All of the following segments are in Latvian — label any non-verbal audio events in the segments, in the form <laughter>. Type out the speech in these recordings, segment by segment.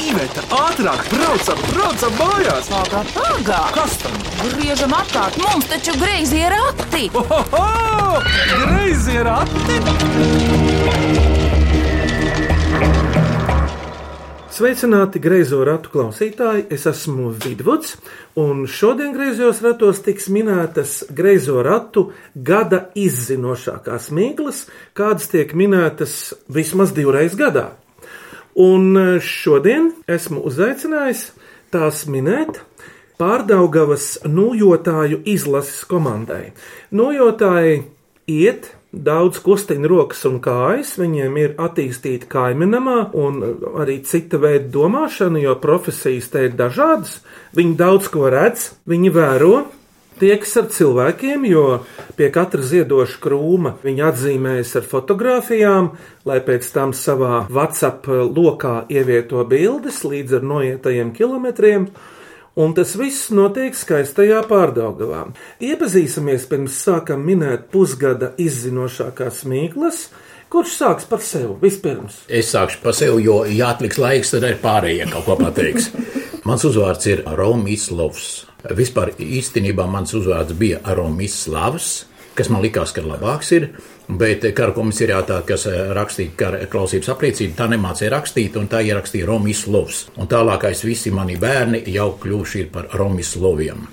Iveta, ātrāk, braucam, braucam mājās! Pagā, pagā! Kas tam? Griežam apkārt, mums taču greizi ir rati! Ohoho! Greizi ir ati! Sveicināti greizo ratu klausītāji! Es esmu Vidvuds, un šodien greizos ratos tiks minētas greizo ratu gada izzinošākās mīklas, kādas tiek minētas vismaz divreiz gadā. Un šodien esmu uzaicinājis tās minēt pārdaugavas nojotāju izlases komandai. Nojotāji iet daudz kustina rokas un kājas, viņiem ir attīstīta kaimiņamā un arī cita veida domāšana, jo profesijas te ir dažādas. Viņi daudz ko redz, viņi vēro. Tiekas ar cilvēkiem, jo pie katra ziedoša krūma viņi atzīmējas ar fotografijām, lai pēc tam savā WhatsApp lokā ievieto bildes līdz ar noietajiem kilometriem. Un tas viss notiek skaistajā pārdaugavā. Iepazīsimies pirms sākam minēt pusgada izzinošākās mīklas. Kurš sāks par sevi vispirms? Es sākšu par sevi, jo, ja atliks laiks, tad arī pārējie kaut ko pateiks. <laughs> Mans uzvārds ir Romislavs. Vispār īstenībā mans uzvārds bija Romislavs, kas man likās, ka labāks ir. Bet kara komisariātā, kas rakstīja kara klausības apliecību, tā nemācīja rakstīt, un tā ierakstīja Romislavs. Un tālākais visi mani bērni jau kļuvuši par Romisloviem.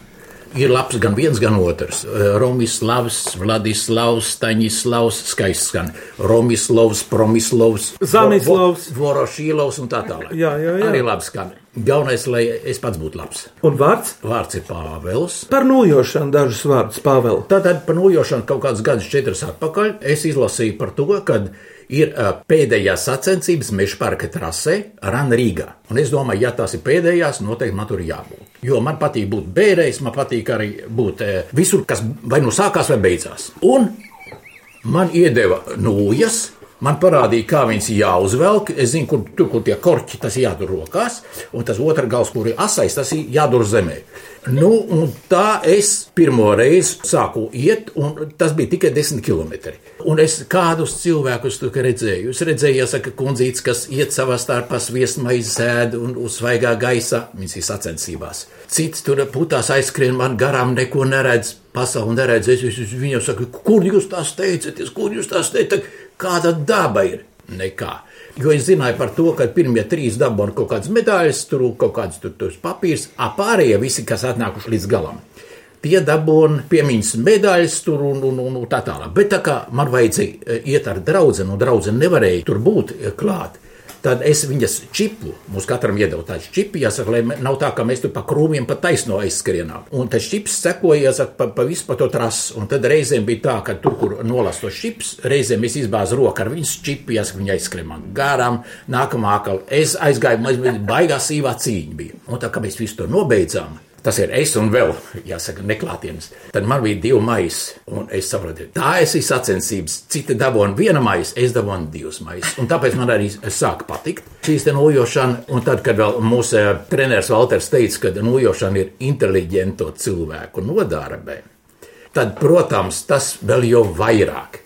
Ir labs gan viens, gan otrs. Romislavs, Vladislavs, Staņislavs, skaists skan. Romislavs, Promislavs, Zanislavs. Vorošīlovs un tā tālāk. Jā, jā, jā. Arī labi skan. Galvenais, lai es pats būtu labs. Un vārds? Vārds ir Pāvils. Par nojošanu dažus vārdus, Pāvēl. Tātad par nojošanu kaut kādus gadus, četrus atpakaļ, es izlasīju par to, ka ir ā, pēdējās sacensības meža parka trasē Rana Rīgā. Un es domāju, ja tās ir pēdējās, noteikti man tur jābūt. Jo man patīk būt bērējs, man patīk arī būt visur, kas vai nu sākās vai beidzās. Un man iedeva nūjas. Man parādīja, kā viņas jāuzvelk. Es zinu, kur, tur, kur tie korķi, tas jādur rokās, un tas otrs gals, kur ir asais, tas ir jādur zemē. Nu, tā es pirmo reizi sāku iet, un tas bija tikai 10 km. Un es kādus cilvēkus tur redzēju. Es redzēju, jāsaka, kundzītes, kas iet savā starpā viesmaizi sēd un uz svaigā gaisā. Viņas ir sacensībās. Cits tur putās aizskrien, man garām neko neredz. Pasauli neredz. Es, es, es viņam saku, kur jūs tās teicaties, kur jūs tās teicat, kāda daba ir? Nekā. Jo es zināju par to, ka pirmie trīs dabūja kaut kādas medaļas, tur kaut kāds tur, tur papīrs, apārējie visi, kas atnākuši līdz galam. Tie dabūja piemiņas medaļas, tur un, un, un, tā tālāk. Bet tā kā man vajadzēja iet ar draugu, un draugu nevarēja tur būt klāt, tad es viņas čipu, mums katram iedeva tādu čipu, jāsaka, lai nav tā, ka mēs tur pa krūmiem pa taisno aizskrienām. Un tas čips sekoja, jāsaka, pa, pa visu pa to trasu. Un tad reizēm bija tā, ka tur, kur nolast to čips, reizēm es izbāzu roku ar viņas čipu, jāsaka, viņa aizskrien man garām, nākamā akal. Es aizgāju, man baigā sīvā cīņa bija. Un tā kā mēs visu to nobeidzām, Tas ir es un vēl, jāsaka, neklātienes. Tad man bija divi maisi, un es sapratu, tā es esmu sacensības. Citi dabūja viena maisa, es dabūju divas maisas. Un tāpēc man arī sāka patikt šīs nojošana. Un tad, kad mūsu eh, treneris Valters teica, ka nojošana ir inteliģento cilvēku nodarbē, tad, protams, tas vēl jau vairāk.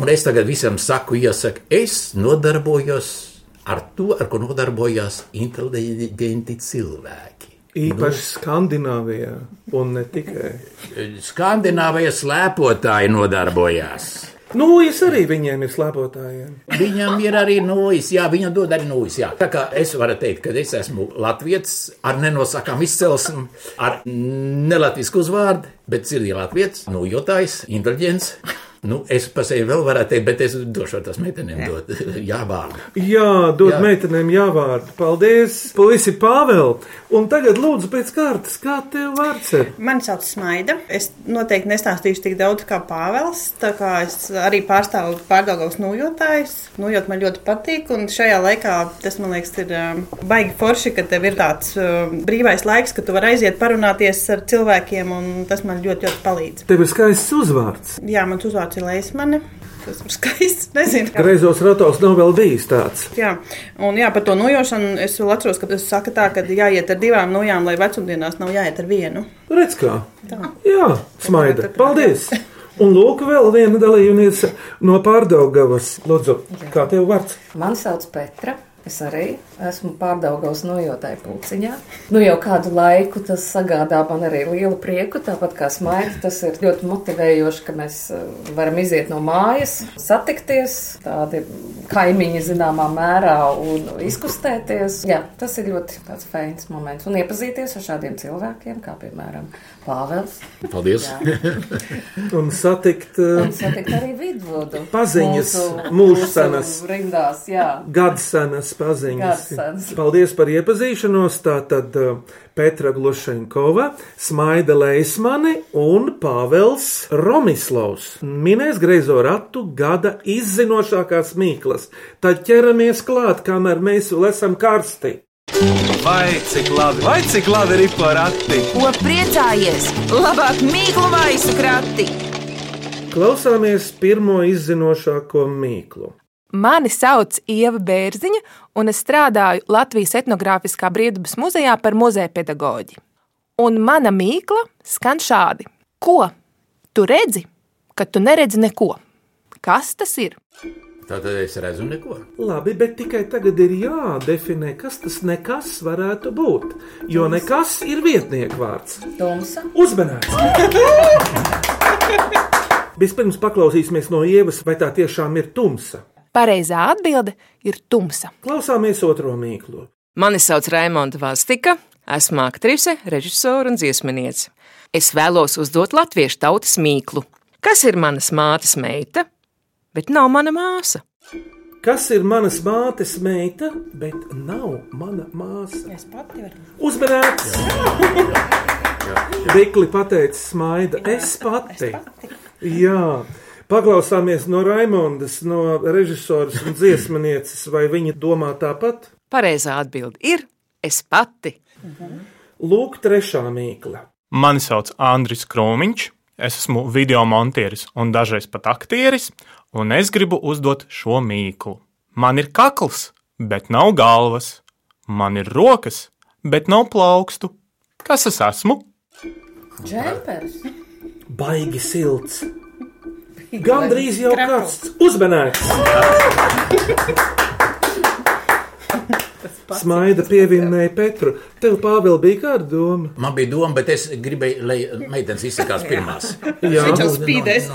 Un es tagad visam saku, iesaku, es nodarbojos ar to, ar ko nodarbojās inteliģenti cilvēki. Īpaši Skandināvijā, un ne tikai. Skandināvijas slēpotāji nodarbojās. Nu, es arī viņiem ir slēpotājiem. Viņam ir arī nūjas, jā, viņam dod arī nūjas. Jā. Tā kā es varu teikt, ka es esmu latviečs ar nenosakām izcelsmi, ar nelatvisku uzvārdu, bet sirdī latviečs, nūjotājs, inteliģents. Nu, es pa sevi vēl varētu teikt, bet es došu tās meitenēm dot <laughs> jā vārdu. Jā, dod Jā. meitenēm jāvārdu. Paldies, puisi Pāvēl. Un tagad lūdzu pēc kārtas, kā tev vārds ir? Mani sauc Smaida. Es noteikti nestāstīšu tik daudz kā Pāvils. Tā kā es arī pārstāvu pārdaugavas nojotājus. Nojot man ļoti patīk, un šajā laikā tas man liekas ir um, baigi forši, ka tev ir tāds um, brīvais laiks, ka tu vari aiziet parunāties ar cilvēkiem, un tas man ļoti, ļoti palīdz. Tev ir skaists uzvārds. Jā, mans uzvārds ir Leismane. Tas ir skaists. <laughs> Nezinu, kā. Greizos ratos nav vēl bijis tāds. Jā, un jā, par to nojošanu es vēl atceros, ka tas saka tā, ka jāiet ar divām nojām, lai vecumdienās nav jāiet ar vienu. Redz kā. Tā. Jā, smaida. Paldies! Un lūk, vēl viena dalībniece no pārdaugavas. Lūdzu, kā tev vārds? Mani sauc Petra. Es arī esmu pārdaugos nojotāju pulciņā. Nu, jau kādu laiku tas sagādā man arī lielu prieku, tāpat kā smaida. Tas ir ļoti motivējoši, ka mēs eh, varam iziet no mājas, satikties, tādi kaimiņi zināmā mērā un izkustēties. Jā, tas ir ļoti tāds feins moments. Un iepazīties ar šādiem cilvēkiem, kā piemēram Pāvils. Paldies! <laughs> Un satikt uh, Un satikt arī vidvodu. Paziņas, Mūsu- mūsu Rindās, jā. gadsenas paziņas. Gadsenas. Paldies par iepazīšanos. Tātad uh, Petra Glušenkova, Smaida Leismane un Pāvels Romislavs minēs greizo ratu gada izzinošākās mīklas. Tad ķeramies klāt, kamēr mēs vēl esam karsti. Vai cik labi, vai cik labi ir porakti? Ko priecājies? Labāk mīklu maisu krati! Klausāmies pirmo izzinošāko mīklu. Mani sauc Ieva Bērziņa, un es strādāju Latvijas etnogrāfiskā brīvdabas muzejā par muzeja pedagoģi. Un mana mīkla skan šādi: Ko tu redzi, kad tu neredzi neko? Kas tas ir? Tātad es redzu neko. Labi, bet tikai tagad ir jādefinē, kas tas nekas varētu būt. Jo nekas ir vietnieku vārds. Tumsa. Uzmanīgs! <laughs> Vispirms paklausīsimies no ievas, vai tā tiešām ir tumsa. Pareizā atbilde ir tumsa. Klausāmies otro mīklu. Mani sauc Raimonda Vastika, esmu aktrise, režisore un dziesminiece. Es vēlos uzdot latviešu tautas mīklu. Kas ir manas mātes meita, bet nav mana māsa? Kas ir manas mātes meita, bet nav mana māsa? Es pati varu. Uzmanīgs! Rikli pateica smaida. Es pati. Jā. Paklausāmies no Raimondas, no režisoras un dziesmanieces, vai viņa domā tāpat? Pareizā atbilde ir es pati. Lūk, trešā mīkla. Mani sauc Andris Krūmiņš, es esmu video monteris un dažreiz pat aktieris, un es gribu uzdot šo mīklu. Man ir kakls, bet nav galvas, man ir rokas, bet nav plaukstu. Kas es esmu? Džempers. Baigi silts. Gandrīz jau karsts. Uzmanīgs! Smaida pievienēja Petru. Tev, Pāvēl, bija kāda doma? Man bija doma, bet es gribēju, lai meitenes izsakās pirmās. Jā, Viņš jau spīdēs.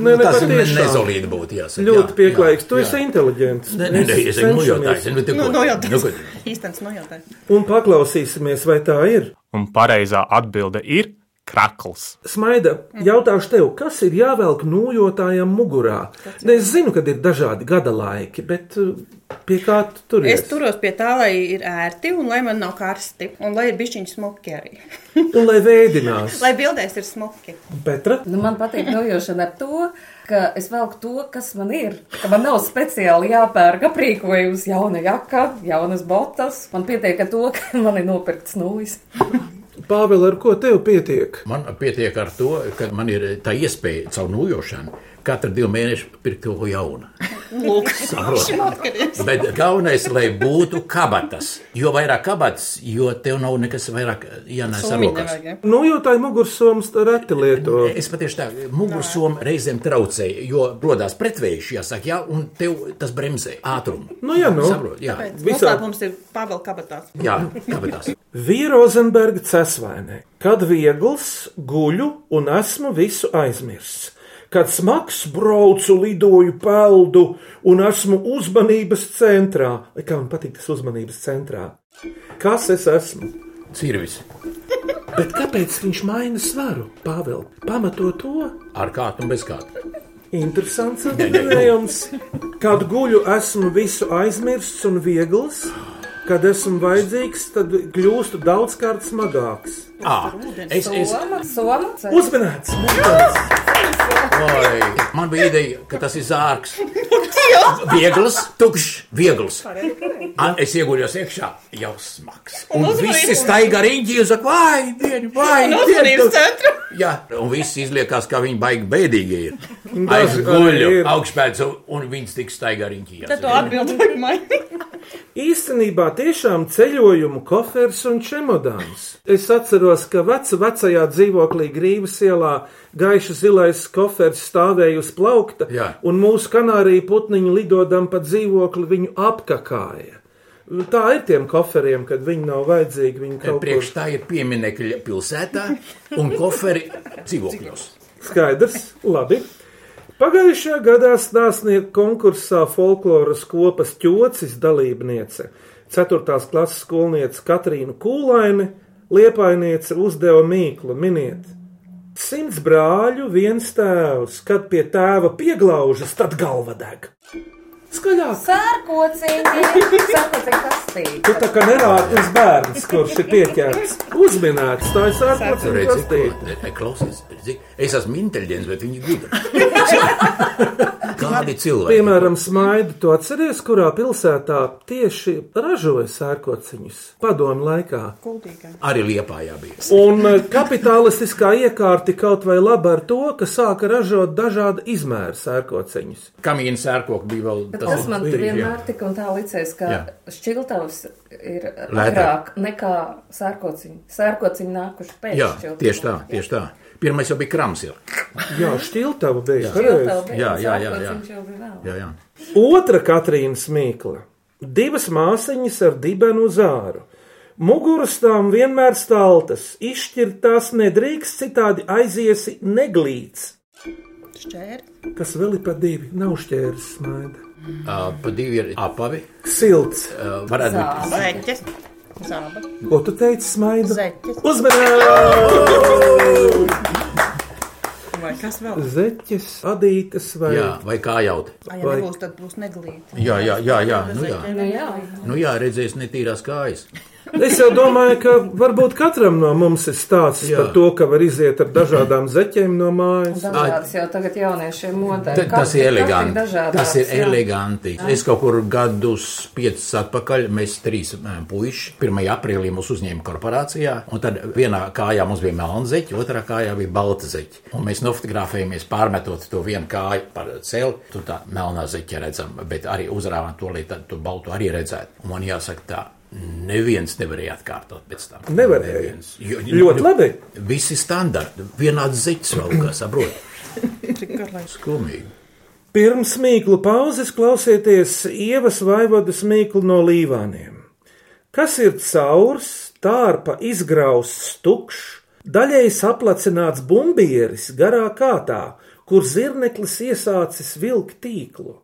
Nē, nē, Tas ir nezolīti būt, jāsaka. Ļoti jā, pieklājīgs. Tu jā. esi inteliģents. Nē, nē, nē, es esmu nojotājs. Nu, Nu, ko? nojautājs. Nu, ko? Īstenis nojautājs. Un paklausīsimies, vai tā ir. Un pareizā atbilde ir krakls. Smaida, jautāšu tev, kas ir jāvelk nojotājam mugurā? Ne, es zinu, ka ir dažādi gada laiki, bet uh, pie kā tu tur Es esi? turos pie tā, lai ir ērti un lai man nav karsti. Un lai ir bišķiņš smuki arī. <laughs> Un lai veidinās. Lai bildēs ir smuki. Petra, Nu, man patīk nojošana ar to, ka es velku to, kas man ir. Ka man nav speciāli jāpērk aprīkojums, jauna jaka, jaunas botas. Man pietiek ar to, ka man ir nopirkts nūjas. Pāvēl, ar ko tev pietiek? Man pietiek ar to, ka man ir tā iespēja caur nojošanu katru divu mēnešu pirkt kaut ko jaunu. Lūk. Bet galvenais, lai būtu kabatas. Jo vairāk kabatas, jo tev nav nekas vairāk jānēs ar rokās. nevajag, ja? Nojotāji mugursomas reti lieto. Es patiešām tā mugursoma reizēm traucēju, jo rodās pretvējš, jāsaka, jā, un tev tas bremzē ātrumu. Nu, jā, nu. Saprot, jā, Visā- Noslēpums ir Pāvela kabatās. jā, kabatās. <laughs> Vīrozenberga cesvainē, kad viegls guļu un esmu visu aizmirsts. Kad smags braucu, lidoju, peldu un esmu uzmanības centrā. Vai Kā man patīk tas uzmanības centrā? Kas es esmu? Cirvis. Bet kāpēc viņš maina svaru? Pāvēl, pamato to. Ar kādu un bez kāda. Interesants atbildējums. Kad guļu, esmu visu aizmirsts un viegls. Kad esmu vajadzīgs, tad kļūstu daudzkārt smagāks. À, es, es, Soma, soma. Uzmanīts! man bija ideja, ka tas ir zārks. Viegls, tukšs, viegls. A, Es ieguļos iekšā, jau smags. Un visi staigā riņķī un saka, vai, dieni, vai, Un centru. Jā, un viss izliekās, ka viņi baigi bēdīgi ir. Daži Aiz guļu, arī ir. augstpēc, un- un viņas tik staigā riņķī. Tad to atbildi vajag mainīt. Īstenībā tiešām ceļojumu kofers un čemodāns. Es atceros, ka veca vecajā dzīvoklī Grīvas ielā gaiša zilais kofers stāvēja uz plaukta, Jā. un mūsu kanārija putniņi lidodam pa dzīvokli viņu apkakāja. Tā ir tiem koferiem, kad viņi nav vajadzīgi. Viņi kaut Priekš kur tā ir pieminekļa pilsētā un koferi dzīvokļos. skaidrs, labi. Pagājušajā gadā stāstnieku konkursā folkloras kopas ķocis dalībniece, 4. klases skolniece Katrīna Kūlaine, liepainiece uzdeva mīklu miniet. Simts brāļu, viens tēvs, kad pie tēva pieglaužas, tad galva deg. Skaļāk! Sērkociņi! Sērkociņi kastīt! Tu tā kā nerātnis bērns, kurš ir pieķerts, uzminēts, tā ir sārkots un Redzi, ko? kastīt. Ne, ne, Klausies, es esmu inteliģents, bet viņi gudri. <laughs> Kādi cilvēki? Piemēram, smaidu, tu atceries, kurā pilsētā tieši ražoja sērkociņus padomu laikā. Kuldīgā. Arī Liepājā bija. Un eh, kapitalistiskā iekārta kaut vai laba ar to, ka sāka ražot dažādu izmēru sērkociņus. Kamīna sērkoka bija vēl Bet tas man bija, vienmēr tika un tā licies, ka Jā. šķiltavs ir agrāk nekā sērkociņi. Sērkociņi nākuši pēc Jā, šķiltavām. tieši tā, tieši tā. Pirmais jau bija krams. Jau. Jā, šķiltava bija. Šķiltava bija, Jā, jā, jā, jā. bija. Jā, jā. Otra Katrīnas mīkla. Divas māsiņas ar dibenu uz āru. Muguras tām vienmēr staltas, izšķirt tās nedrīkst, citādi aiziesi neglīts. Šķēri. Kas vēl ir pa divi? Nav šķērs smaida. Uh, pa divi ir apavi. Silts. Uh, varētu būt Zeķes. Zāba. Ko tu teici, smaida? Zeķes. Uzmanīgi! Vai kas vēl? Zeķes, adītas vai Jā, vai kā jaut? Ai, ja nebūs, tad būs neglīti. Jā, jā, jā, jā. Nu, jā. Nu, jā. Nu, jā redzēs, netīrās kājas. Es jau domāju, ka varbūt katram no mums ir stāsts Jā. par to, ka var iziet ar dažādām zeķēm no mājas. Dažādas jau tagad jauniešiem modē. Ta, tas ir eleganti. Tas ir eleganti. Es kaut kur gadus piecus atpakaļ, mēs trīs puiši, 1. aprīlī mūs uzņēma korporācijā, un tad vienā kājā mums bija melna zeķa, otrā kājā bija balta zeķa. Un mēs nofotografējamies pārmetot to vienu kāju par celi, tur tā melnā zeķa redzam, bet arī uzrāvām to, lai tad to baltu arī redzētu. Un man jāsaka tā. Neviens nevarēja atkārtot pēc tam. Nevarēja. Neviens. Jo, Ļoti labi. Visi standarti, vienāds vēl, kā saprot. <laughs> Skumīgi. Pirms mīklu pauzes klausieties Ievas vaivodas mīklu no līvāniem. Kas ir caurs, tārpa izgrausts tukšs, daļēji saplacināts bumbieris garā kātā, kur zirneklis iesācis vilkt tīklu?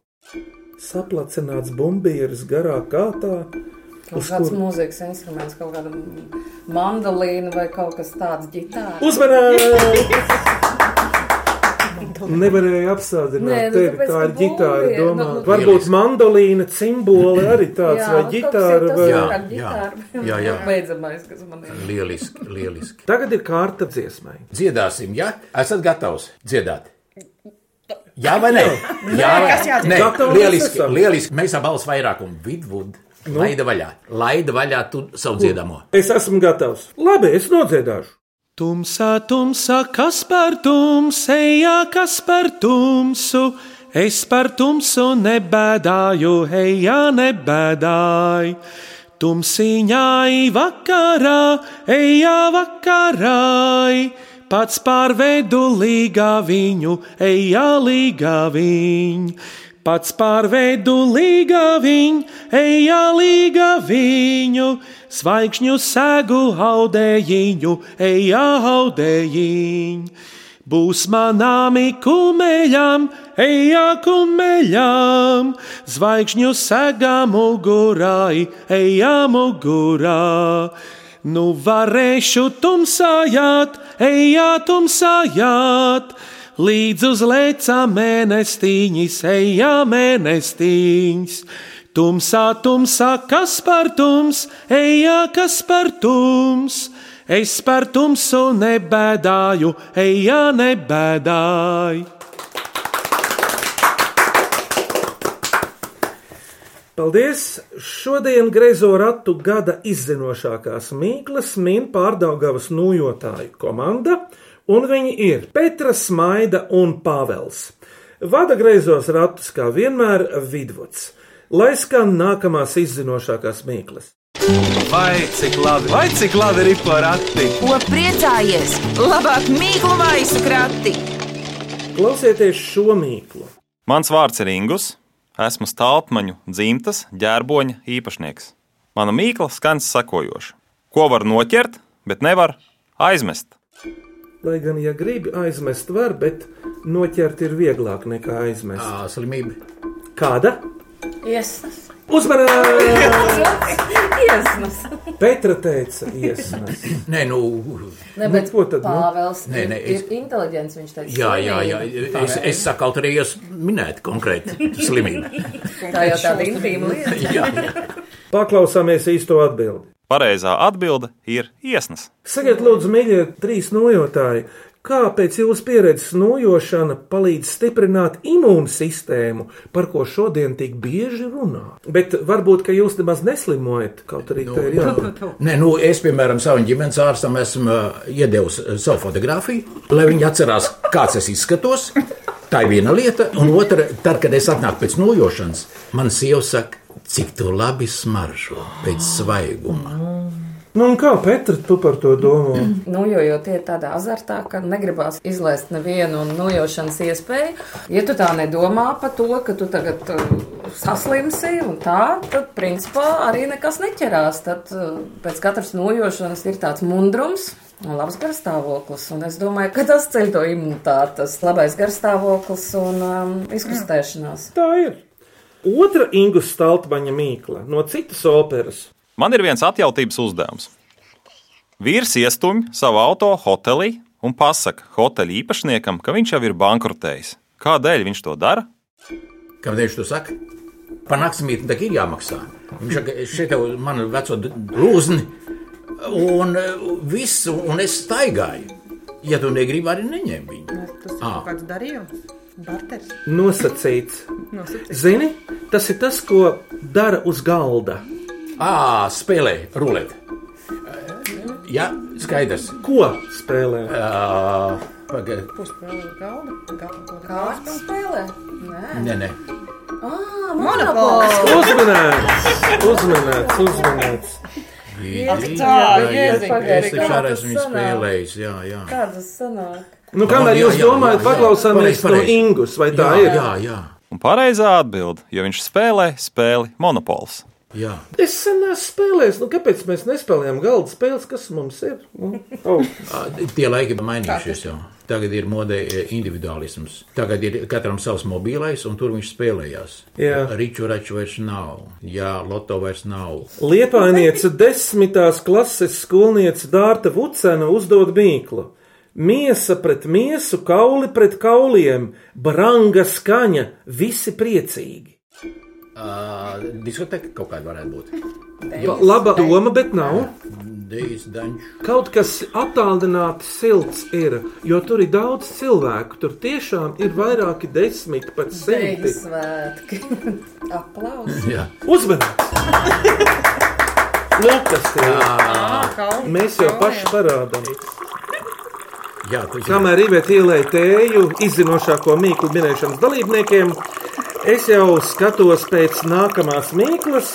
Saplacināts bumbieris garā kātā, Kaut uz kāds kur mūzikas instruments, kaut kāda mandolīna vai kaut kas tāds - ģitāra. uzmanīgi! <laughs> Nevarēja apstādināt Nē, nu, tevi, tā ir ģitāra. bumbie- Domā. nu, nu- Varbūt mandolīna, cimboli arī tāds, Jā, vai ģitāra, vai Jā, jā, jā, jā. <laughs> Beidzamais, kas man ir. Lieliski, lieliski. Tagad ir kārta dziesmai. Dziedāsim, ja? Esat gatavs dziedāt? Jā, vai nē? Jā, vai nē? Lieliski, lieliski. Mēs ar balss vairākumu vidvud. Nu? Laida vaļā, laida vaļā tu savu dziedamo. Es esmu gatavs. Labi, es nodziedāšu. Tumsā, tumsā, kas par tumsu, ejā, kas par tumsu. Es par tumsu nebēdāju, ejā, nebēdāju. Tumsiņai vakarā, ejā, vakarā. Pats pārvedu līgā viņu, ejā, līgā viņu. Pats pārveidu līgā viņu, ejā līgā viņu, svaigžņu sēgu haudējiņu, ejā haudējiņu. Būs manāmi kumeļām, ejā kumeļām, zvaigžņu sēgā mugurā, ejā mugurā. Nu varēšu tumsājāt, ejā tumsājāt, līdz uz lēcā mēnestīņas, ejā mēnestīņas. Tumsā, tumsā, kas par tums, ejā, kas par tums. Es par tumsu nebēdāju, ejā, nebēdāju. Paldies! Šodien greizo ratu gada izzinošākās mīklas min pārdaugavas nojotāju komanda, un viņi ir Petra, Smaida un Pāvels. Vada greizos ratus kā vienmēr vidvuds. lai skan nākamās izzinošākās mīklas. Vai cik labi, vai cik labi ir porakti? Ko priecājies? Labāk mīklu maisu krati! Klausieties šo mīklu. Mans vārds ir Ingus. Esmu stāvmaņu dzimtas ģērboņa īpašnieks. Mana mīkla skan sakojoši: Ko var noķert, bet nevar aizmest? Lai gan, ja gribi aizmest, var, bet noķert ir vieglāk nekā aizmest. Ā, Slimība. Kāda? Iesnas. Uzmanīgi! <laughs> Iesnas. Petra teica, iesnas. <clears throat> Nē, nu, Ne, Nu, bet ko tad, nu? Pāvels Nē, nē, es- ir inteliģents, viņš teica. jā, jā, jā. slimība. Es, es saku, kaut arī jūs minējat konkrēti slimību. Tā jau tāda intīma <laughs> lieta. Jā, jā. Paklausāmies īsto atbildi. Pareizā atbilde ir iesnas. Sakiet, lūdzu, mīļie trīs nojotāji, kā pēc jūsu pieredzes nojošana palīdz stiprināt imūnsistēmu, par ko šodien tik bieži runā. Bet varbūt, ka jūs nemaz neslimojat, kaut arī tā ir jābūt. Nē, nu, es, piemēram, savam ģimenes ārstam esmu uh, iedevis uh, savu fotografiju, lai viņi atcerās, kāds es izskatos. Tā ir viena lieta, un otra, tad, kad es atnāku pēc nojošanas, man sieva saka, cik tu labi smaržo pēc svaiguma. Nu, kā Petra, tu par to domā? <clears throat> Nu, jo, jo tie ir tādā azartā, ka negribās izlaist nevienu nojošanas iespēju. Ja tu tā nedomā par to, ka tu tagad uh, saslimsi un tā, tad principā arī nekas neķerās. Tad uh, pēc katras nojošanas ir tāds mundrums. Un labs garstāvoklis, un es domāju, ka tas ceļ to imunitāti, tas labais garstāvoklis un um, izkustēšanās. Tā ir. Otra Ingus Staltmaņa mīkla no citas operas. Man ir viens atjautības uzdevums. Vīrs iestumj savu auto hotelī un pasaka hoteļa īpašniekam, ka viņš jau ir bankrotējis. Kādēļ viņš to dara? Kādēļ viņš to saka? Par naktsmītni tā ir jāmaksā. Viņš šeit jau man ir veco lūzni, un uh, viss, un es staigāju. Ja tu negribi, arī neņem viņu. Tas ir kaut kāds darījums, barteris. Nosacīts. Nosacīts. Zini, tas ir tas, ko dara uz galda. Ā, spēlē, rulēt. Jā, skaidrs. Ko spēlē? Uh, Pagaid, Puspēlē galda. galda. Kāds spēlē? Nē, nē, nē. ah, Monopols. Uzmanīts, uzmanīts, uzmanīts. Jā, es esmu viņu sanāk? spēlējis. Jā, jā. kādas sanāk? Nu, kamēr jūs jā, domājat, jā, jā. paklausāmies Pareizi, no. Ingus, vai tā jā, ir? jā, jā. Un pareizā atbilde, jo viņš spēlē spēli Monopols. jā. Es sen esmu spēlējis, nu kāpēc mēs nespēlējam galda spēles, kas mums ir? Nu, <laughs> oh. Ā, Tie laiki ir mainījušies jau. Tagad ir modē e, individuālisms. Tagad ir katram savs mobilais, un tur viņš spēlējās. Jā. Riču raču vairs nav. Jā, loto vairs nav. Liepainieca desmitās klases skolniece Dārta Vucena uzdod mīklu. Miesa pret miesu, kauli pret kauliem, branga skaņa, visi priecīgi. Uh, diskoteka kaut kāda varētu būt. Ba- Laba doma, bet nav. Dančs. Kaut kas attālināti silts ir, jo tur ir daudz cilvēku. Tur tiešām ir vairāki desmit, pat simti. Svētki. <laughs> Aplausi. Uzmanības! <laughs> Lukas, tie ir. Mēs jau paši parādām. Jā. Kamēr Iveta ielēja tēju izzinošāko mīklu minēšanas dalībniekiem, es jau skatos pēc nākamās mīklas,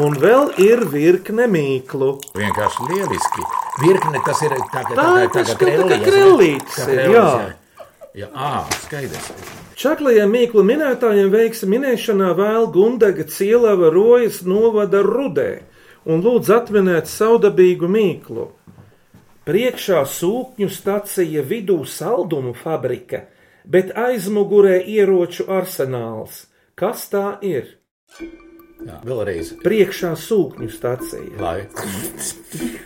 un vēl ir virkne mīklu. Vienkārši lieliski. Virkne tas ir tā, ka Tā ir tā, taču kā tā kā kā ir, jā. Jā, ā, skaidrs. Čaklajiem mīklu minētājiem veiksa minēšanā vēl Gundaga cielava rojas novada rudē, un lūdzu atminēt saudabīgu mīklu. Priekšā sūkņu stacija, vidū saldumu fabrika, bet aizmugurē ieroču arsenāls. Kas tā ir? Jā, vēlreiz. Priekšā sūkņu stacija. Lai.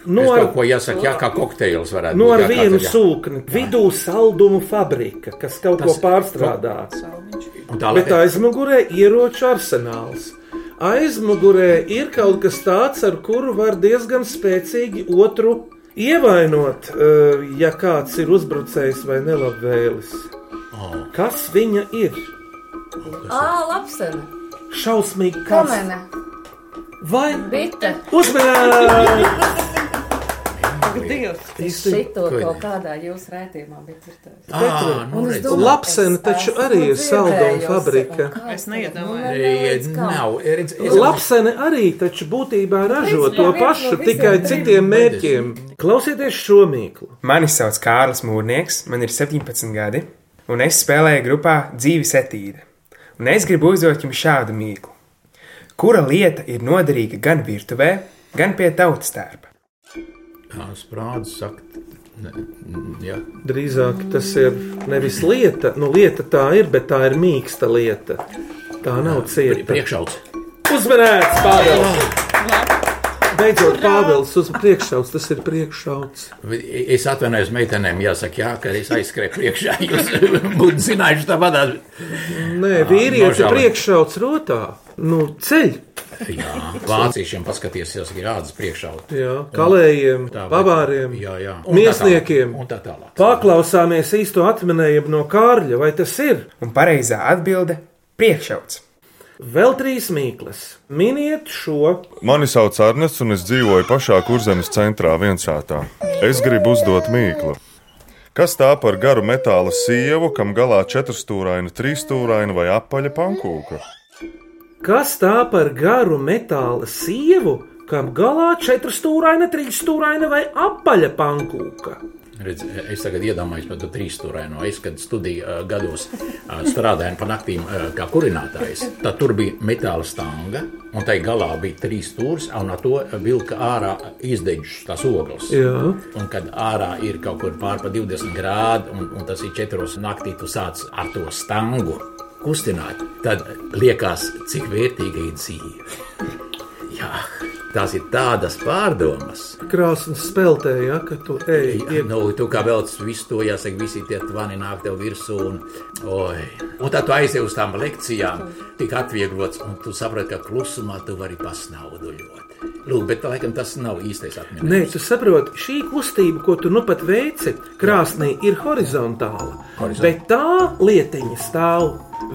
No es ar, kaut ko jāsaka, jā, kā kokteils varētu no būt. ar jā, kā vienu jā. sūkni, vidū saldumu fabrika, kas kaut Tas- ko pārstrādā. Un tālāk. Bet aizmugurē ieroču arsenāls. Aizmugurē ir kaut kas tāds, ar kuru var diezgan spēcīgi otru ievainot, eh, ja kāds ir uzbrucējs vai nelabvēlis. Kas viņa ir? Ā, lapsene. Šausmīgi kas? Kamene. Vai Bite. uzmanīgi? <laughs> Dievs. Īsti- Šito kaut kādā jūsu rētījumā bija dzirdējis. Ah, nu, es taču arī ir saldu un dzirdējusi, fabrika. Es neiedomājos. nu, kam. Nav, Lapsene arī taču būtībā ražo to pašu, tikai citiem mērķiem. Klausieties šo mīklu. Mani sauc Kārlis Mūrnieks, man ir 17 gadi, un es spēlēju grupā Dzīves etīde. Un es gribu uzdot jums šādu mīklu. Kura lieta ir noderīga gan virtuvē, gan pie tautas tērpa? Sprādzu sakt. Ne, jā. Drīzāk tas ir nevis lieta, nu lieta tā ir, bet tā ir mīksta lieta. Tā nav cieta. Priekšauts. Uzmanēts, Pāvils! Beidzot, Pāvils uz priekšauts, tas ir priekšauts. Es atvainojos meitenēm, jāsaka, jā, ka es aizskrēju priekšā. Jūs <laughs> būtu zinājuši tā vadā. Nē, vīrietis priekšauts rotā. Nu, ceļ, Jā, vāciešiem paskaties, jāsaka, ir ādas priekšauts. jā, kalējiem, Tā, pavāriem, Jā, jā. Un tā miesniekiem. Un tā tālāk. Paklausāmies īsto atminējumu no Kārļa, vai tas ir? Un pareizā atbilde - priekšauts. Vēl trīs mīklas. Miniet šo. Mani sauc Arnests, un es dzīvoju pašā kurzemes centrā, viensētā. Es gribu uzdot mīklu. Kas tā par garu metāla sievu, kam galā četrstūraina, trīsstūraina vai apaļa pankūka? Kas tā par garu metāla sievu, kam galā četrstūraina, trīsstūraina vai apaļa pankūka? Redz, es tagad iedomājos par to trīsstūraino. Es, kad studiju uh, gados uh, strādāju pa naktīm uh, kā kurinātājs, tad tur bija metāla stanga, un tai galā bija trīs stūris, un ar to vilka ārā izdeģus tās ogles. Jā. Un kad ārā ir kaut kur pār pa 20 grādi, un, un tas ir četros naktī, tu sāc ar to stangu kustināt, tad liekas, cik vērtīga ir dzīve. <laughs> Jā, tās ir tādas pārdomas. Krāsnes spēlē, ja, ka tu ej. Ja, nu, tu kā vēl visu to jāsaka, visi tie tvani nāk tev virsū. Un, oi. un tad tu aizies uz tām lekcijām, tik atvieglots, un tu saproti, ka klusumā tu vari pasnauduļot. Lūk, bet laikam tas nav īstais atminējums. Nē, tu saproti, šī kustība, ko tu nu pat veici, krāsnī ir horizontāla. Horizont- Bet tā lietiņa stāv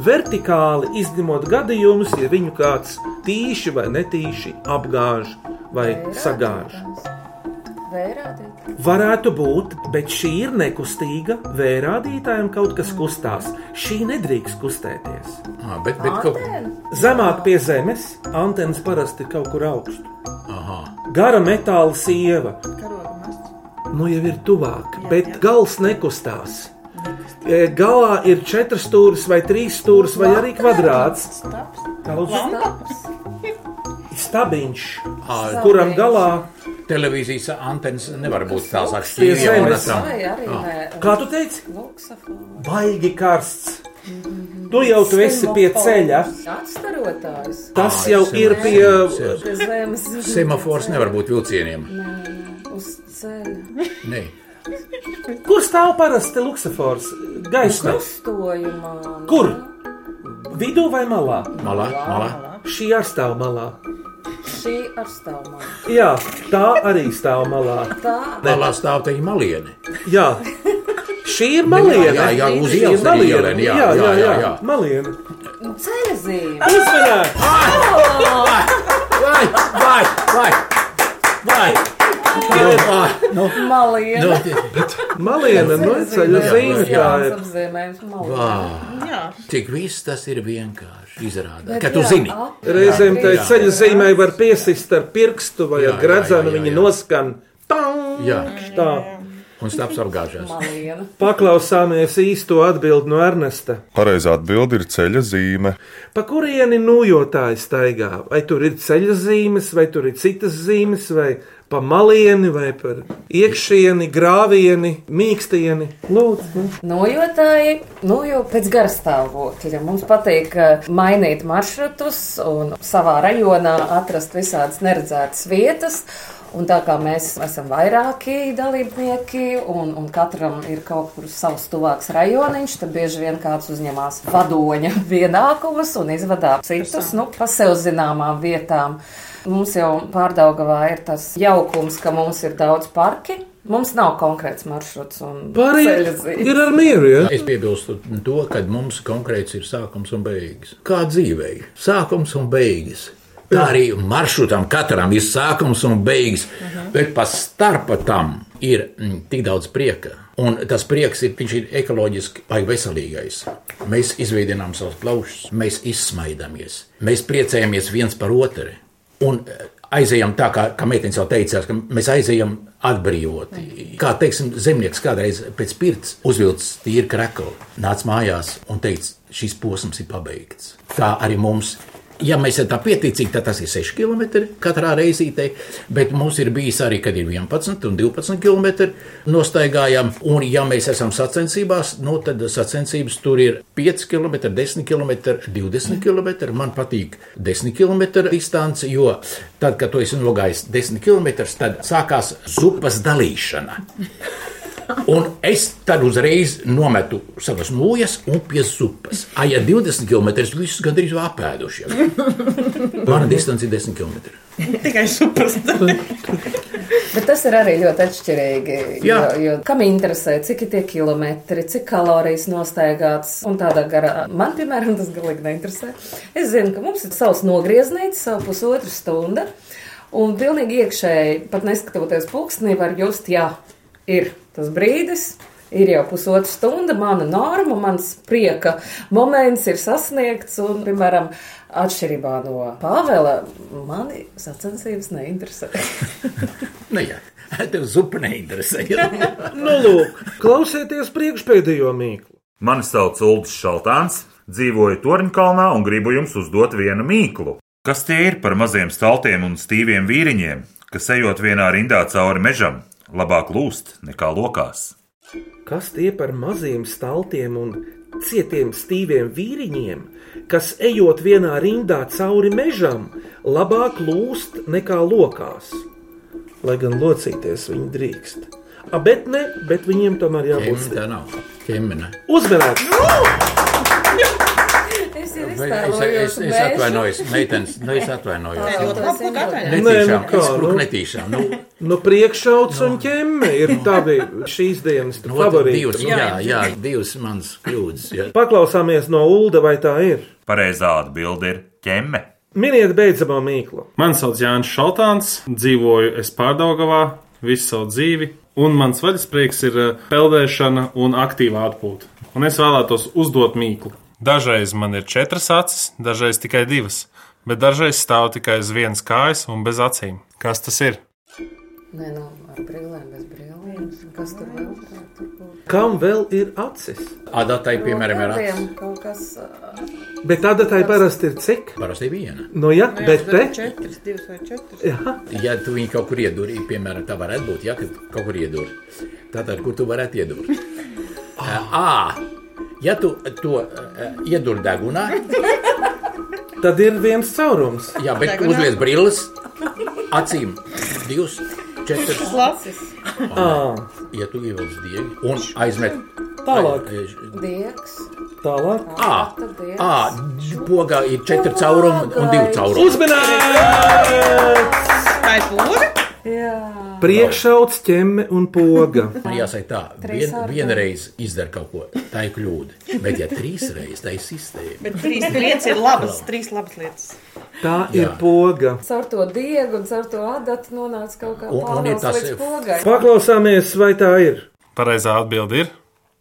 vertikāli, izņemot gadījumus, ja viņu kāds tīši vai netīši apgāž vai sagāž. Vērādīt. Varētu būt, bet šī ir nekustīga. Vērādītājiem kaut kas kustās. Šī nedrīkst kustēties. Ah, bet, bet kaut. Zemāk pie zemes antenas parasti ir kaut kur augstu. Aha. Gara metāla sieva. Nu jau ir tuvāk, bet gals nekustās. E, Galā ir četras stūris, vai trīs stūris, vai arī kvadrāts. Tāds stabiņš, Ah, kuram galā, televīzijas antenas nevar būt tās Pie aktīvas. zemes. Vai arī nē. kā tu teici, Luksafons. baigi karsts. Tu jau tu esi pie ceļa. Atstarotājs. Tas Ah, jau es ir pie. Pie zemes. Semafors nevar būt vilcieniem. Nē, uz ceļa. Nē, Kur stāv parasti luksafors? Gaisma. Krustojumā. Kur? Vidū vai malā? malā, malā. Šī ar stāv malā. Šī ar stāvmā. Jā, tā arī stāv malā. Tā. Malā stāv te maliene. Jā. Šī ir maliene. Jā, jā, uz ielas maliene. jā, jā, jā, jā, jā. Maliene. Ceļa zīme. Uzmanīgi! Vai, vai, vai, vai. Nu, Maliena. nu, Maliene, nu, ceļa zīme ir. apzīmējums maliena. vā. Jā. Cik viss tas ir vienkārši izrādās. Bet Ka tu jā, zini, Reizēm tai Jā. ceļa zīmē var piesist ar pirkstu vai Jā, ar jā, gredzenu, jā, jā, jā. noskan. Tang! Jā. Tā. un stāps apgāžās. Maliena. Paklausāmies īsto atbildi no Ernesta. Pareizā atbilde ir ceļa zīme. Pa kurieni nūjotāji staigā? Vai tur ir ceļa zīmes, vai tur ir citas zīmes, vai pa malieni, vai par iekšieni, grāvieni, mīkstieni? Lūdzu, Nojotāji, nu jau pēc garstāvokļa. Mums patīk eh, mainīt maršrutus un savā rajonā atrast visādas neredzētas vietas. Un tā kā mēs esam vairāki dalībnieki, un, un katram ir kaut kur savs tuvāks rajoniņš, tad bieži vien kāds uzņemās vadoņa <laughs> pienākumus un izvadā citus nu, pa sev zināmām vietām. Mums jau pārdaugavā ir tas jaukums, ka mums ir daudz parki. Mums nav konkrēts maršruts zīme. ir ar mieru, ja? Es piebilstu to, ka mums konkrēts ir sākums un beigas. Kā dzīvē, sākums un beigas. Tā arī maršrutam katram ir sākums un beigas, bet pa starpa tam ir mm, tik daudz prieka. Un tas prieks ir, ir ekoloģiski baigi veselīgais. Mēs izveidojam savus plaušus, mēs izsmaidamies, mēs priecājamies viens par otru. Un eh, aizejam tā, kā, kā meitenes jau teicās, ka mēs aizejam atbrīvoti. Kā teiksim, zemnieks kādreiz pēc pirts uzvilcis tīru kreklu, nāca mājās un teica, šis posms ir pabeigts. Tā arī mums Ja mēs esam tā pieticīgi, tad tas ir 6 km katrā reizītē, bet mums ir bijis arī, kad ir 11 un 12 km nostaigājām. Un, ja mēs esam sacensībās, nu, tad sacensības tur ir 5 km, 10 km, 20 km. Man patīk 10 km distance, jo tad, kad tu esi nogājis 10 km, tad sākās zupas dalīšana. Un es tad uzreiz nometu savas mūjas un pie zupas. Ai, ja 20 km visus gandrīz vēl apēduši. jau. Mana distance ir 10 km. Tikai supers. Bet tas ir arī ļoti atšķirīgi. Jo, jo kam interesē, cik ir tie kilometri, cik kalorijas nostaigāts un tādā garā. Man, piemēram, tas galīgi neinteresē. Es zinu, ka mums ir savs nogrieznīts, savu pusotru stundu. Un pilnīgi iekšēji, pat neskatoties pulkstenī, var just, jā, ir tas brīdis. Ir jau pusotra stunda, mana norma, mans prieka moments ir sasniegts. Un, piemēram, atšķirībā no Pāvela, mani sacensības neinteresē. <laughs> Nu, jā, tev zupa neinteresē. <laughs> Nu, lūk, klausieties priekšpēdējo mīklu. Mani sauc Ulris Šaltāns, dzīvoju Torņkalnā un gribu jums uzdot vienu mīklu. Kas tie ir par maziem staltiem un stīviem vīriņiem, kas ejot vienā rindā cauri mežam, labāk lūst nekā lokās? Kas tie par maziem staltiem un cietiem stīviem vīriņiem, kas ejot vienā rindā cauri mežam, labāk lūst nekā lokās? Lai gan locīties viņi drīkst. A, bet ne, bet viņiem tomēr jābūt. Tā nav. Ķemene. Uzmanīgs! Es Es, es, atvainojos, meitenes, nu es <laughs> atvainojos. Būtu atvainot. Nē, nu Netīšām, kā, es nu? netīšām. Nu, Nu, priekšauts un ķemme ir tavi šīs dienas no, favorīti. divas, jā, jā, divas manas kļūdas. Jā. Paklausāmies no Ulda, vai tā ir. Pareizā atbilde ir ķemme. Miniet beidzamo mīklu. Mani sauc Jānis Šaltāns, dzīvoju es Pārdaugavā visu savu dzīvi, un mans vaļasprieks ir eh, peldēšana un aktīva atpūta. Un es vēlētos uzdot mīklu. Dažreiz man ir četras acis, dažreiz tikai divas, bet dažreiz stāv tikai uz vienas kājas un bez acīm. Kas tas ir? Nē, nu, ar brīvlēm, bez brīvlēm. Kas tur vēl varētu būt? Kam vēl ir acis? Adatai, piemēram, ir acis. Kaut kas. Bet tāda tai parasti ir cik? Parasti viena. Nu, jā, bet te. Četras, divas vai četras. Jā, Ja tu viņu kaut kur iedūri, piemēram, tā varētu būt, ja kad kaut kur iedūri. Tātad, kur tu varētu iedūrt? Ā, ja tu to ā, iedūri degunā, <laughs> tad ir viens caurums. jā, bet tu uzliec brilles, acīm divas, četras. Lasis. Ā, Ja tu ievelc diegu un aizmet Tālāk. Diegs. tālāk. Ā, Tad diegs. ā, pogā ir četri caurumi un divi caurumi. Uzmanīgs! Tā ir poga. Jā. Priekšauts, ķemme un poga. <laughs> Man jāsaka tā, vien, vienreiz izdara kaut ko, tā ir kļūda. Bet, ja trīs reizes tā ir sistēma, Bet trīs lietas ir labas. Trīs labas lietas. Tā ir Jā. poga. Caur to diegu un caur to adatu nonāca kaut kā ir pogai. Paklausāmies, vai tā ir. Pareizā atbilde ir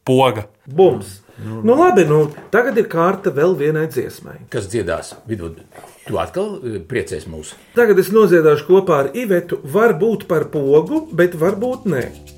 poga. Bums. Nu, labi, nu, tagad ir kārta vēl vienai dziesmai. kas dziedās vidū, tu atkal eh, priecies mūsu. Tagad es noziedāšu kopā ar Ivetu. Varbūt par pogu, bet varbūt nē.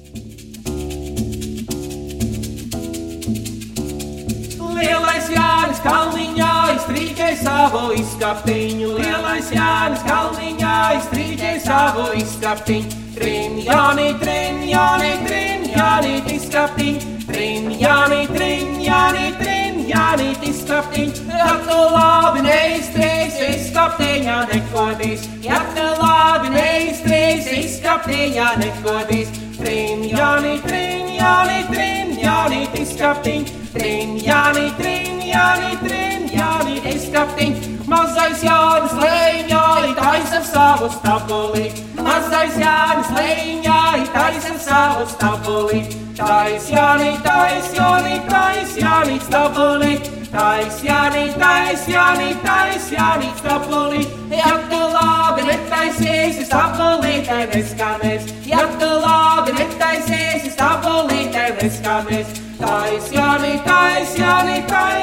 Jānis Kalniņā iztrīķē savu izskaptiņu. Lielais Jānis Kalniņā iztrīķē savu izskaptiņu. Trim Jāni, trim Jāni, trim Jāni, izskaptiņu. Trim Jāni, trim Jāni, trim Jāni, izskaptiņu. Ja tu labi neiztrīs, izskaptiņā nekodīs. Ja tu labi neiztrīs, izskaptiņā nekodīs. Trim Jāni, trim Jāni, trim Jāni, izskaptiņu. Trim Jāni, trim Jāni, trim Jāni, izskaptiņu. Mazais Jānis Lēņāji taisa savu stabuli. Mazais Jānis Lēņāji taisa savu stabuli. Tais Jāni, tais Jāni, tais Jāni stabuli. tais Jāni, tais Jāni, tais Jāni, stapuli. Ja tu labi netaisies, stapuli, tev neskanēs. Ja tu labi netaisies, stapuli, tev neskanēs. Tais Jāni, tais Jāni, tais Jāni.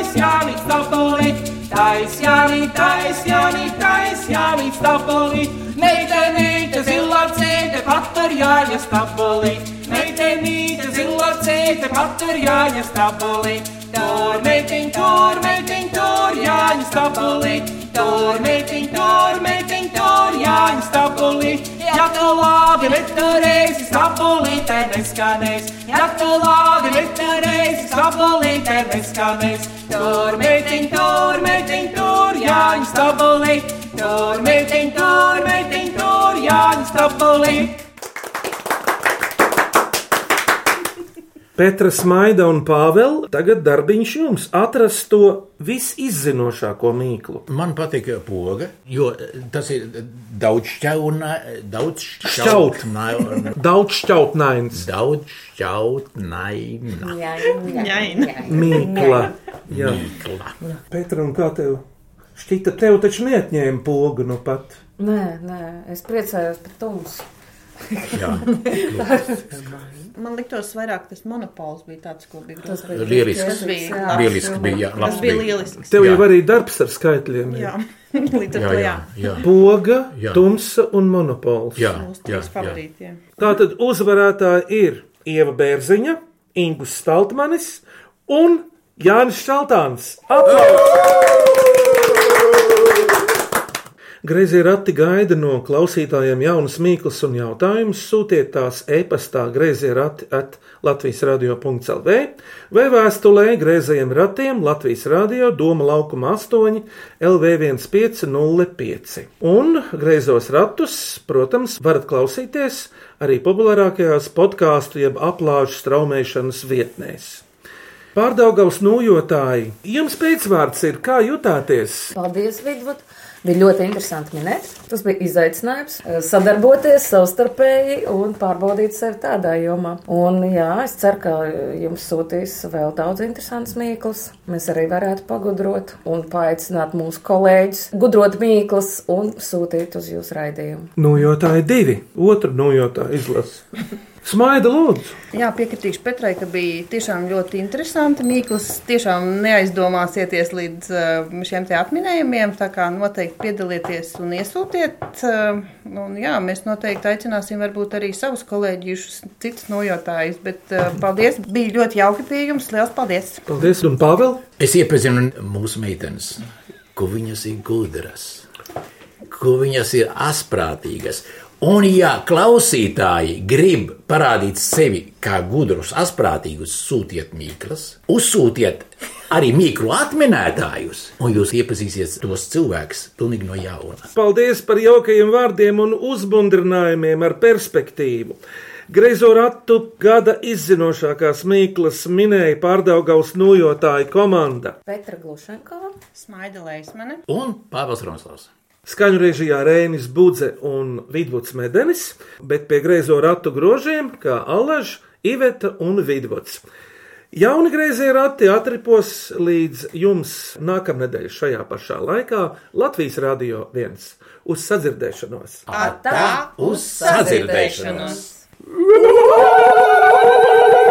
Tais Jāni, tais Jāni, tais Jāni, stapuli. Meitenīte, zilā cēte, patur cēte, patur jāņa stapuli. Tur meitiņ, tur meitiņ, tur jāņa stapuli. Tur meitiņ, tur meitiņ, tur jāņa stapuli. Ja tu labi neturēsi stapuli, tad neskanēs. Ja tu labi neturēsi stapuli, tad neskanēs. Tur meitiņ, tur meitiņ, tur jāņa stapuli. Tur meitiņ, tur meitiņ, tur jāņa stapuli. Petra Smaida un Pāvela, tagad darbiņš jums atrast to visizzinošāko mīklu. Man patīk poga, jo tas ir daudz šķauna, daudz Šķaut. šķautnaina. Daudz šķautnains. Daudz šķautnaina. Mīkla. Jā. Mīkla. Petra, un kā tev šķita, tev taču neatņēma pogu nu pat? Nē, nē, es priecājos par tumsu. Jā. <laughs> Man liktos, vairāk tas monopols bija tāds, ko bija Tas grūti. bija Lielisks. Tas bija, Jā. Lieliski bija, jā, tas labs bija lielisks. Tev jau arī darbs ar skaitļiem. ir. Jā, <laughs> līdz ar Jā, to jā, jā. Poga, Jā. tumsa un monopols. Jā, jā, jā. jā. Tātad uzvarētāji ir Ieva Bērziņa, Ingus Staltmanis un Jānis Šaltāns. Greizie rati gaida no klausītājiem jaunas mīklas un jautājumus. Sūtiet tās e-pastā greizie rati at Latvijas radio.clv vai vēstulē greizajiem ratiem Latvijas radio Doma laukuma 8 LV1505. Un greizos ratus, protams, varat klausīties arī populārākajās podkāstu jeb aplāžu straumēšanas vietnēs. Pārdaugavs nojotāji, jums pēcvārds ir, kā jutāties? Paldies, Vidvud! Bija ļoti interesanti minēt. Tas bija izaicinājums eh, sadarboties savstarpēji un pārbaudīt sevi tādā jomā. Un, jā, es ceru, ka jums sūtīs vēl daudz interesantas mīklas. Mēs arī varētu pagudrot un paaicināt mūsu kolēģus, gudrot mīklas un sūtīt uz jūsu raidījumu. Nojotāji divi, otru nojotāju izlasa. <laughs> Smaida lūdzu! Jā, piekritīšu Petrai, ka bija tiešām ļoti interesanti. Mīklas tiešām neaizdomāsieties līdz uh, šiem te atminējumiem. Tā kā noteikti piedalieties un iesūtiet. Uh, un, jā, mēs noteikti aicināsim varbūt arī savus kolēģus, citus nojotājus. Bet uh, paldies, bija ļoti jauki pie jums. Lielas paldies! Paldies, un Pāvēl! Es iepazinu mūsu meitenes, ko viņas ir gudras, ko viņas ir asprātīgas. Un, ja klausītāji grib parādīt sevi kā gudrus, asprātīgus, sūtiet mīklas, uzsūtiet arī mīklu atminētājus, un jūs iepazīsiet tos cilvēkus pilnīgi no jauna. Paldies par jaukajiem vārdiem un uzbundrinājumiem ar perspektīvu. Greizo ratu gada izzinošākās mīklas minēja pārdaugaus nojotāju komanda. Petra Glušenko, Smaida Leismane Un Pāvils Ronslavs. Skaņu režijā Rēnis Budze un Vidvuds Medenis, bet pie greizo ratu grožiem kā Allaž, Iveta un Vidvuds. Jauni greizie rati atripos līdz jums nākamnedēļ šajā pašā laikā Latvijas Rādio 1. Uz sadzirdēšanos! Atā Uz sadzirdēšanos! sadzirdēšanos!